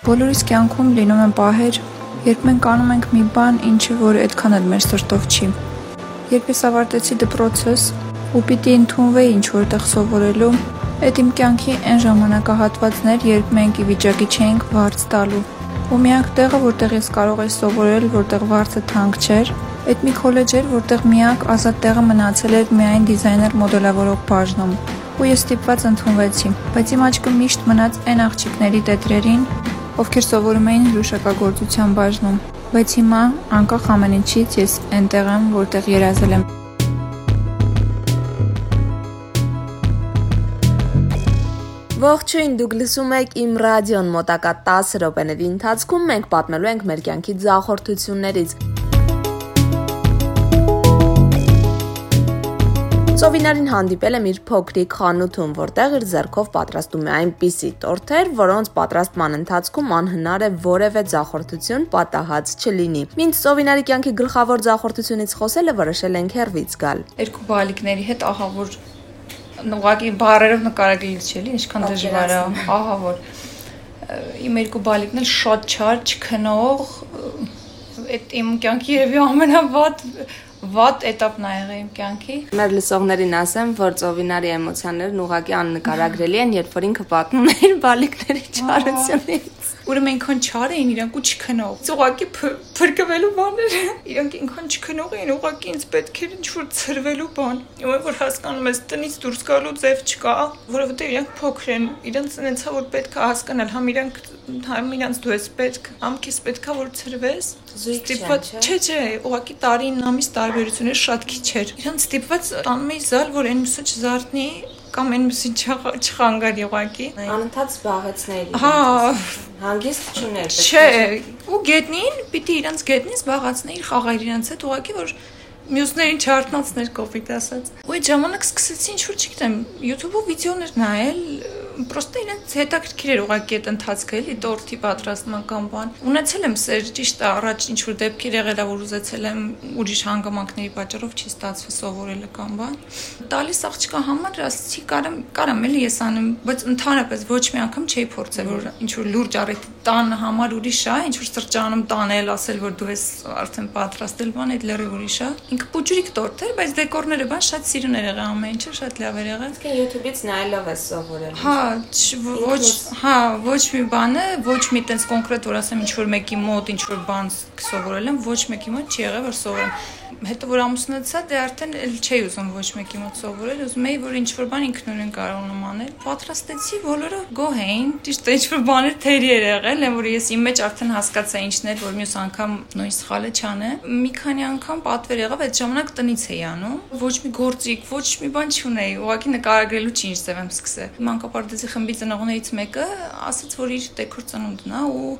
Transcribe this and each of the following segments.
Բոլորիս կյանքում լինում են պահեր, երբ մենք անում ենք մի բան, ինչը որ այդքան էլ մեր սրտով չի։ Երբ ես ավարտեցի դպրոցս ու պիտի ընդունվեի ինչ որտեղ սովորելու, այդ իմ կյանքի այն ժամանակահատվածներ, երբ մենք ի վիճակի չէինք վարձ տալու։ Ու միակ տեղը, որտեղ ես կարող էի սովորել, որտեղ վարձը թանկ չէր, այդ մի քոլեջ էր, որտեղ միակ ազատ տեղը մնացել էր միայն դիզայներ մոդելավորող բաժնում ու ես ստիպված ընդունվեցի, բայց իմ աչքը միշտ մնաց այն աղջիկների տետրերին, ովքեր սովորում էին հրուշակագործության բաժնում, բայց հիմա անկախ ամեն ինչից ես այնտեղ եմ, որտեղ երազել եմ։ Ողջույն, դուք լսում եք իմ ռադիոն մոտակա 10 րոպեների ընթացքում մենք պատմելու ենք մեր կյանքի ձախորդություններից։ Սովինարին հանդիպել եմ իր փոքրիկ խանութում, որտեղ իր ձեռքով պատրաստում է այնպիսի տորթեր, որոնց պատրաստման ընթացքում անհնար է որևէ ձախորդություն պատահած չլինի։ Մինչ Սովինարի կյանքի գլխավոր ձախորդությունից խոսելը որոշել ենք հերվից գալ։ Երկու բալիկների հետ ահա որ ուղղակի բարերով նկարագրելիս չէ՞ լի, ինչքան դժվար է, ահա որ իմ երկու բալիկն էլ շատ չար, չքնող, այդ իմ կյանքի երևի ամենավատ վատ этаպն ա եղել իմ կյանքի։ Մեր լսողներին ասեմ, որ ծովինարի էմոցիաներն ուղղակի աննկարագրելի են, երբ որ ինքը պատմում է իր բալիկների չարությունից։ Ուրեմն այնքան չար էին իրանք ու չքնող։ Ուղղակի փրկվելու բաներ։ Իրանք այնքան չքնող էին, ուղղակի ինձ պետք էր ինչ-որ ծրվելու բան։ Ու որ հասկանում ես տնից դուրս գալու ձև չկա, որովհետեւ իրանք փոքր են։ Իրանք ցնեցա որ պետք է հասկանալ, համ իրանք համ իրանք դու ես պետք, համ քեզ պետքա որ ծրվես։ Ստիպված չէ, չէ, ուղղակի տարին ամիս տարբերությունը շատ քիչ էր։ Իրանք ստիպված տանում էի զալ, որ այն մսը չզարթնի կամ այն մսի չխանգարի ուղղակի։ Անընդհատ զբաղեցնել։ Հա, հանգիստ չուներ։ Չէ, ու գետնին պիտի իրանց գետնին զբաղացնեի խաղայր իրանց հետ ուղղակի որ մյուսներին չարտնացներ կոպիտ ասած։ Ու այդ ժամանակ սկսեցի ինչ որ չգիտեմ, YouTube-ով վիդեոներ նայել, պրոստը իրենց հետաքրքիր էր ուղղակի այդ ընթացքը էլի տորթի պատրաստման կամ բան։ Ունեցել եմ սեր ճիշտ առաջ ինչ որ դեպքեր եղել ա որ ուզեցել եմ ուրիշ հանգամանքների պատճառով չի ստացվում սովորելը կամ բան։ Տալիս աղջկա համար ասացի կարամ կարամ էլի ես անեմ, բայց ընդհանրապես ոչ մի անգամ չէի փորձել որ ինչ որ լուրջ առիթ տան համար ուրիշ է, ինչ որ սրճանում տանել, ասել որ դու ես արդեն պատրաստել բան, այդ լրի ուրիշ է։ Ինքը պուջուրիկ տորտ էր, բայց դեկորները բան շատ սիրուն էր եղել ամեն ինչը, շատ լավ էր եղել։ Իսկ YouTube-ից նայելով ես սովորել։ Հա, ոչ, հա, ոչ մի բանը, ոչ մի տես կոնկրետ որ ասեմ ինչ որ մեկի մոտ ինչ որ բան սովորել եմ, ոչ մեկի մոտ չի եղել որ սովորեմ հետո որ ամուսնացա, դե արդեն էլ չէի ուզում ոչ մեկի մոտ սովորել, ուզում էի որ ինչ-որ բան ինքնուրույն կարողանամ անել։ Պատրաստեցի, բոլորը գոհ էին, ճիշտ է ինչ-որ բաներ թերի էր եղել, են որ ես իմ մեջ արդեն հասկացա ինչն էր, որ մյուս անգամ նույն սխալը չանեմ։ Մի քանի անգամ պատվեր եղավ, այդ ժամանակ տնից էի անում, ոչ մի գործիկ, ոչ մի բան չունեի, ուղղակի նկարագրելու չի ինչ ձև եմ սկսել։ Մանկապարտեզի խմբի ծնողներից մեկը ասաց, որ իր դեկոր ծնունդն է ու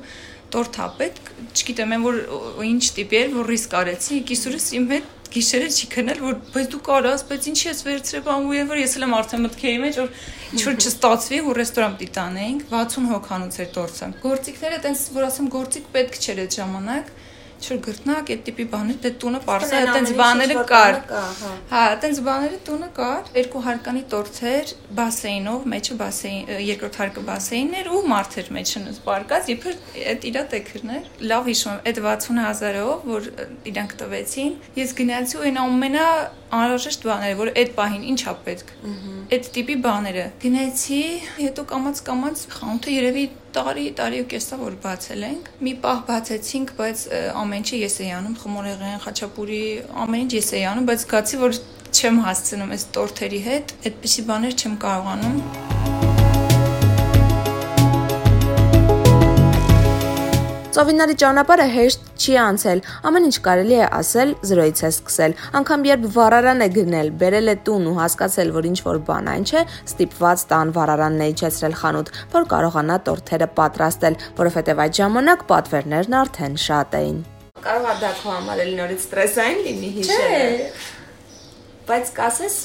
տորթ ա պետք, չգիտեմ, են որ ինչ տիպի էր, որ ռիսկ արեցի, կիսուրս իմ հետ գիշերը չի քնել, որ բայց դու կարաս, բայց ինչի ես վերցրել բամու եւ որ ես էլ եմ արդեն մտքերի մեջ որ ինչ որ չստացվի, որ ռեստորան պիտի տանեինք, 60 հոգանոց էր տորցը։ Գործիքները տենց որ ասեմ գործիկ պետք չէր այդ ժամանակ չէ գրտնակ այդ տիպի բաներ, դե տունը parsa այտենց բաները կար։ Հա, այտենց բաները տունը կար։ Երկու հարկանի տորթեր, բասեյնով, մեջը բասեյն, երկրորդ հարկը բասեյններ ու մարթեր մեջը սպարկած, իբր այդ իրա տեքրներ։ Լավ հիշում եմ, այդ 60000-ով, որ իրանք տվեցին, ես գնացի ու այն ամենա անհրաժեշտ բաները, որ այդ պահին ինչա պետք։ Այդ տիպի բաները։ Գնացի, հետո կամած կամած խանութը երևի տարի, տարի ու կեսա որ բացել ենք։ Մի պահ բացեցինք, բայց ամեն ինչը ես էի անում, խմորեղեն, խաչապուրի, ամեն ինչ ես էի անում, բայց զգացի որ չեմ հասցնում այս տորթերի հետ, այդպիսի բաներ չեմ կարողանում։ Ծովինարի ճանապարհը հեշտ չի անցել։ Ամեն ինչ կարելի է ասել, զրոյից է սկսել։ Անկամ երբ վառարան է գնել, բերել է տուն ու հասկացել, որ ինչ որ բան այն չէ, ստիպված տան վառարանն է իջեցրել խանութ, որ կարողանա տորթերը պատրաստել, որովհետև այդ ժամանակ պատվերներն արդեն շատ էին։ Կարող է դա քո համար էլ նորից ստրեսային լինի հիշելը։ Չէ, Բայց կասես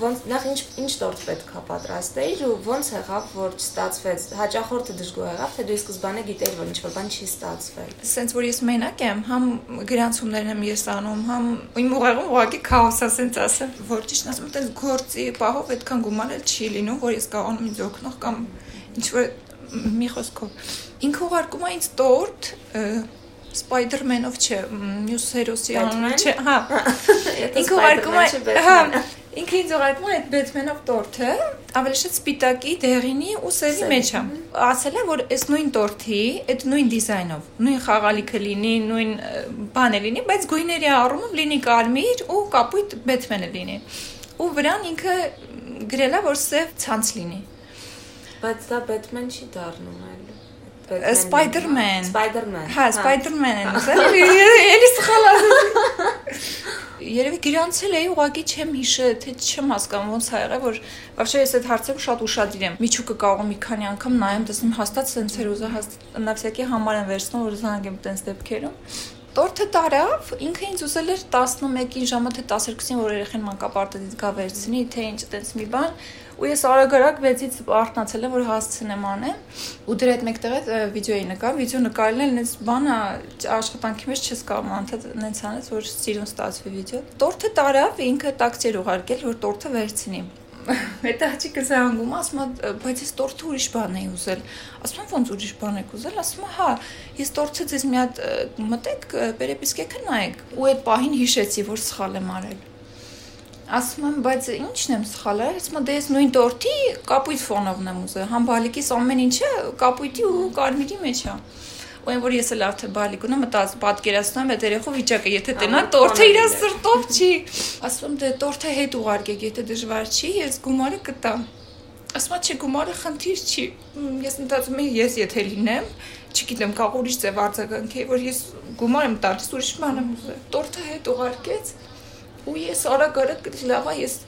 ոնց նախ ինչ ինչ տորտ պետք է պատրաստեիր ու ոնց եղավ որ չստացվեց։ Հաճախորդը դժգոհ եղավ, թե դու ի սկզբանե գիտեիր որ ինչ որ բան չի ստացվել։ Սենց որ ես մենակ եմ, համ գրանցումներն եմ ես անում, համ իմ ուղեղում ուղղակի քաոս է, սենց ասեմ, որ ճիշտ ասեմ, այդպես գործի պահով այդքան գումար էլ չի լինում, որ ես կարողանում ինձ օգնող կամ ինչ որ մի խոսքով ինքը ուղարկում է ինձ տորտ Spider-Man-ով չէ, մյուս հերոսի անունը չէ, հա։ Ինքը ուղարկում է, հա, ինքը ինձ ուղարկում է այդ Batman-ով տորթը, ավելի շատ սպիտակի, դեղինի ու սևի մեջ է։ Ասել է, որ այս նույն տորթի, այդ նույն դիզայնով, նույն խաղալիքը լինի, նույն բանը լինի, բայց գույների առումով լինի կարմիր ու կապույտ Batman-ը լինի։ Ու վրան ինքը գրելա, որ սև ցանց լինի։ Բայց դա Batman չի դառնում Spider-Man։ Spider-Man։ Հա, Spider-Man են ասել։ Էլի սխալ ասացի։ Երևի գրանցել էի, ուղղակի չեմ հիշը, թե չեմ հասկանում ոնց ա եղել, որ вообще ես այդ հարցում շատ ուշադիր եմ։ Միչուկը կարող եմ մի քանի անգամ նայեմ, տեսնեմ հաստատ սենց էր ուզա հաստատ նա всякий համար եմ վերցնում, որ զանգեմ տենց դեպքերում։ Տորթը տարավ, ինքը ինձ ուզել էր 11-ին ժամը թե 12-ին, որ երեխան մանկապարտեզից գա վերցնի, թե ինչ տենց մի բան, ու ես արագ-արագ 6-ից արթնացել եմ, որ հասցնեմ անեմ, ու դրա հետ մեկտեղ վիդեոյի նկար, վիդեո նկարելն էլ այնպես բանը աշխատանքի մեջ չես կարող անդադ այնց անես, որ սիրուն ստացվի վիդեո։ Տորթը տարավ, ինքը տաքսի ուղարկել, որ տորթը վերցնի Հետո հաճիկը զանգում, ասում է, բայց ես տորթը ուրիշ բան էի ուզել։ Ասում եմ, ո՞նց ուրիշ բան եք ուզել։ Ասում է, հա, ես տորթը ձեզ մի հատ մտեք, պերեպիսկեքը նայեք։ Ու այդ պահին հիշեցի, որ սխալ եմ արել։ Ասում եմ, բայց ի՞նչն եմ սխալ արել։ Ասում եմ, դե ես նույն տորթի կապույտ ֆոնովն եմ ուզել։ Համ բալիկիս ամեն ինչը կապույտի ու կարմիրի մեջ է ու այն որ ես էլ արդեն բալիկ ունեմ, մտած պատկերացնում եմ այդ երեխու վիճակը, եթե տենա տորթը իր սրտով չի։ Ասում դե տորթը հետ ուղարկեք, եթե դժվար չի, ես գումարը կտամ։ Ասում չէ գումարը խնդիր չի։ Ես մտածում եմ, ես եթե լինեմ, չգիտեմ, կարող ուրիշ ձև արձագանքի, որ ես գումար եմ տալիս, ուրիշ բան եմ ուզել։ Տորթը հետ ուղարկեց ու ես արագ-արագ լավա ես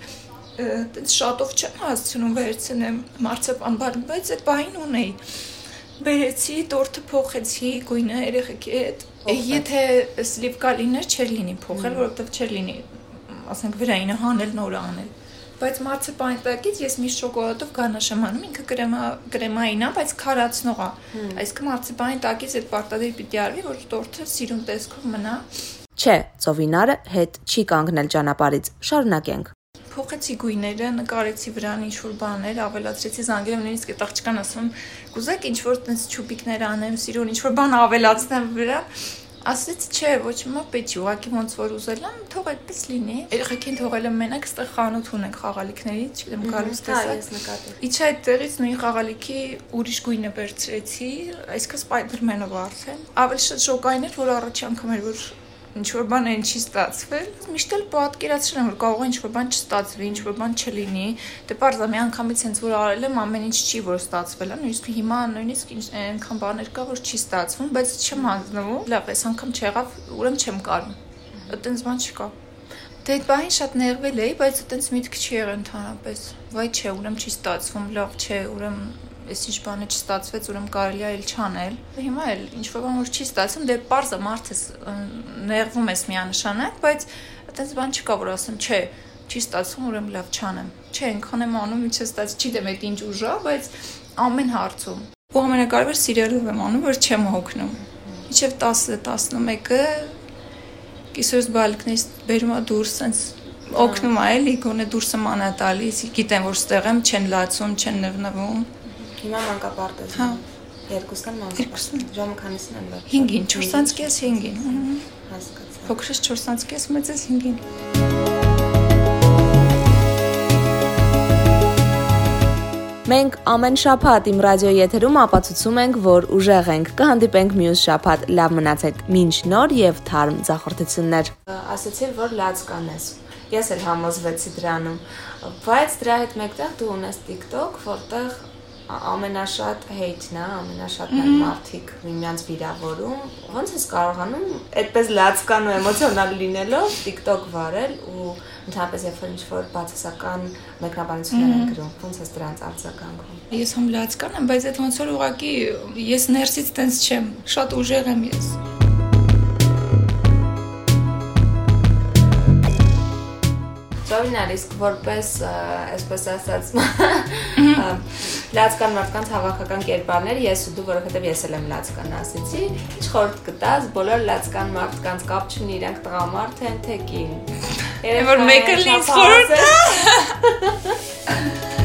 այդպես շատով չեմ հասցնում վերցնեմ մարցապան բան, բայց այդ բային ունեի բերեցի, տորթը փոխեցի, գույնը երեխեքի հետ։ Եթե սլիվկա լիներ, չէր լինի փոխել, որովհետև չէր լինի, ասենք վրայինը հանել, նորը անել։ Բայց մարցիպանի տակից ես մի շոկոլադով գանաշ եմ անում, ինքը կրեմա կրեմային է, բայց քարացնող է։ Այսինքն մարցիպանի տակից այդ պարտադիր պիտի արվի, որ տորթը սիրուն տեսքով մնա։ Չէ, Ծովինարը հետ չի կանգնել ճանապարից։ Շարունակենք փոխեցի գույները, նկարեցի վրան ինչ որ բաներ, ավելացրեցի զանգերում, նույնիսկ այդ աղջկան ասում, կուզեք ինչ որ տես չուպիկներ անեմ, սիրուն ինչ որ բան ավելացնեմ վրա ասեց չէ ոչ մա պետք ուղակի ոնց որ ուզել եմ թող այդպես լինի երեխեքին թողել եմ մենակ ստեղ խանութ ունենք խաղալիքների չգիտեմ գալուց տեսա հա ես նկատել իջ այդտեղից նույն խաղալիքի ուրիշ գույնը վերցրեցի այսքան սպայդերմենով արդեն ավելի շատ շոկային էր որ առաջի անգամ էր որ ինչ որ բան այն չի ստացվել, միշտ էլ պատկերացրել եմ, որ կարող է ինչ որ բան չստացվի, ինչ որ բան չլինի։ Դե parza մի անգամից հենց որ արել եմ, ամեն ինչ չի որ ստացվել նույնիսկ հիմա նույնիսկ այնքան բաներ կա, որ չի ստացվում, բայց չեմ հանձնվում։ Լավ, այս անգամ չեղավ, ուրեմն չեմ կարում։ Այդտենց բան չկա։ Դե այդ բանին շատ ներվել էի, բայց այտենց միտք չի եղել ընդհանրապես։ Վայ չէ, ուրեմն չի ստացվում, լավ չէ, ուրեմն այս ինչ բանը չստացվեց, ուրեմն կարելի է այլ չանել։ Հիմա էլ ինչ որ բան որ չի ստացվում, դե parza մարդս ներվում ես միանշանակ, բայց այդպես բան չկա, որ ասեմ, չէ, չի ստացվում, ուրեմն լավ չանեմ։ Չէ, այնքան եմ անում, ինչ ստաց, չի դեմ այդ ինչ ուժա, բայց ամեն հարցում։ Ու ամենակարևոր սիրելով եմ անում, որ չեմ հոգնում։ Իջև 10-11-ը կիսոս բալիկներից բերում է դուրս, sense օգնում է էլի, գոնե դուրսը մանա տալիս, գիտեմ որ ստեղ եմ, չեն լացում, չեն նվնվում։ Հիմա մանկապարտեզ։ Հա։ Երկուսն մանկապարտեզ։ Ժամը քանիսն են բար։ 5-ին, 4:30 5-ին։ Հասկացա։ Փոքրս 4:30 մեծս 5-ին։ Մենք ամեն շաբաթ իմ ռադիոյի եթերում ապացուցում ենք, որ ուժեղ ենք։ Կհանդիպենք մյուս շաբաթ։ Լավ մնացեք։ Մինչ նոր եւ թարմ զախորտություններ։ Ասացի, որ լաց կանես։ Ես էլ համոզվեցի դրանում, բայց դրա հետ մեկտեղ դու ունես TikTok, որտեղ ամենաշատ հեյթն է, ամենաշատ մարդիկ միմյանց վիրավորում։ Ոնց ես կարողանում այդպես լացկան ու էմոցիոնալ լինելով TikTok վարել ու ընդհանրապես երբ որ ինչ-որ բացասական մեկնաբանություններ են գրում, ոնց ես դրանց արձագանքում։ Ես համ լացկան եմ, բայց այդ ոնց որ ուղակի ես ներսից տենց չեմ, շատ ուժեղ եմ ես։ Ծովինար իսկ որպես այսպես ասած լացկան մարդկանց հավաքական կերպարներ ես ու դու որովհետև ես էլ եմ լացկան ասեցի ինչ խորտ կտաս բոլոր լացկան մարդկանց կապ չունի իրանք տղամարդ են թե կին Երբ որ մեկը լից խորտ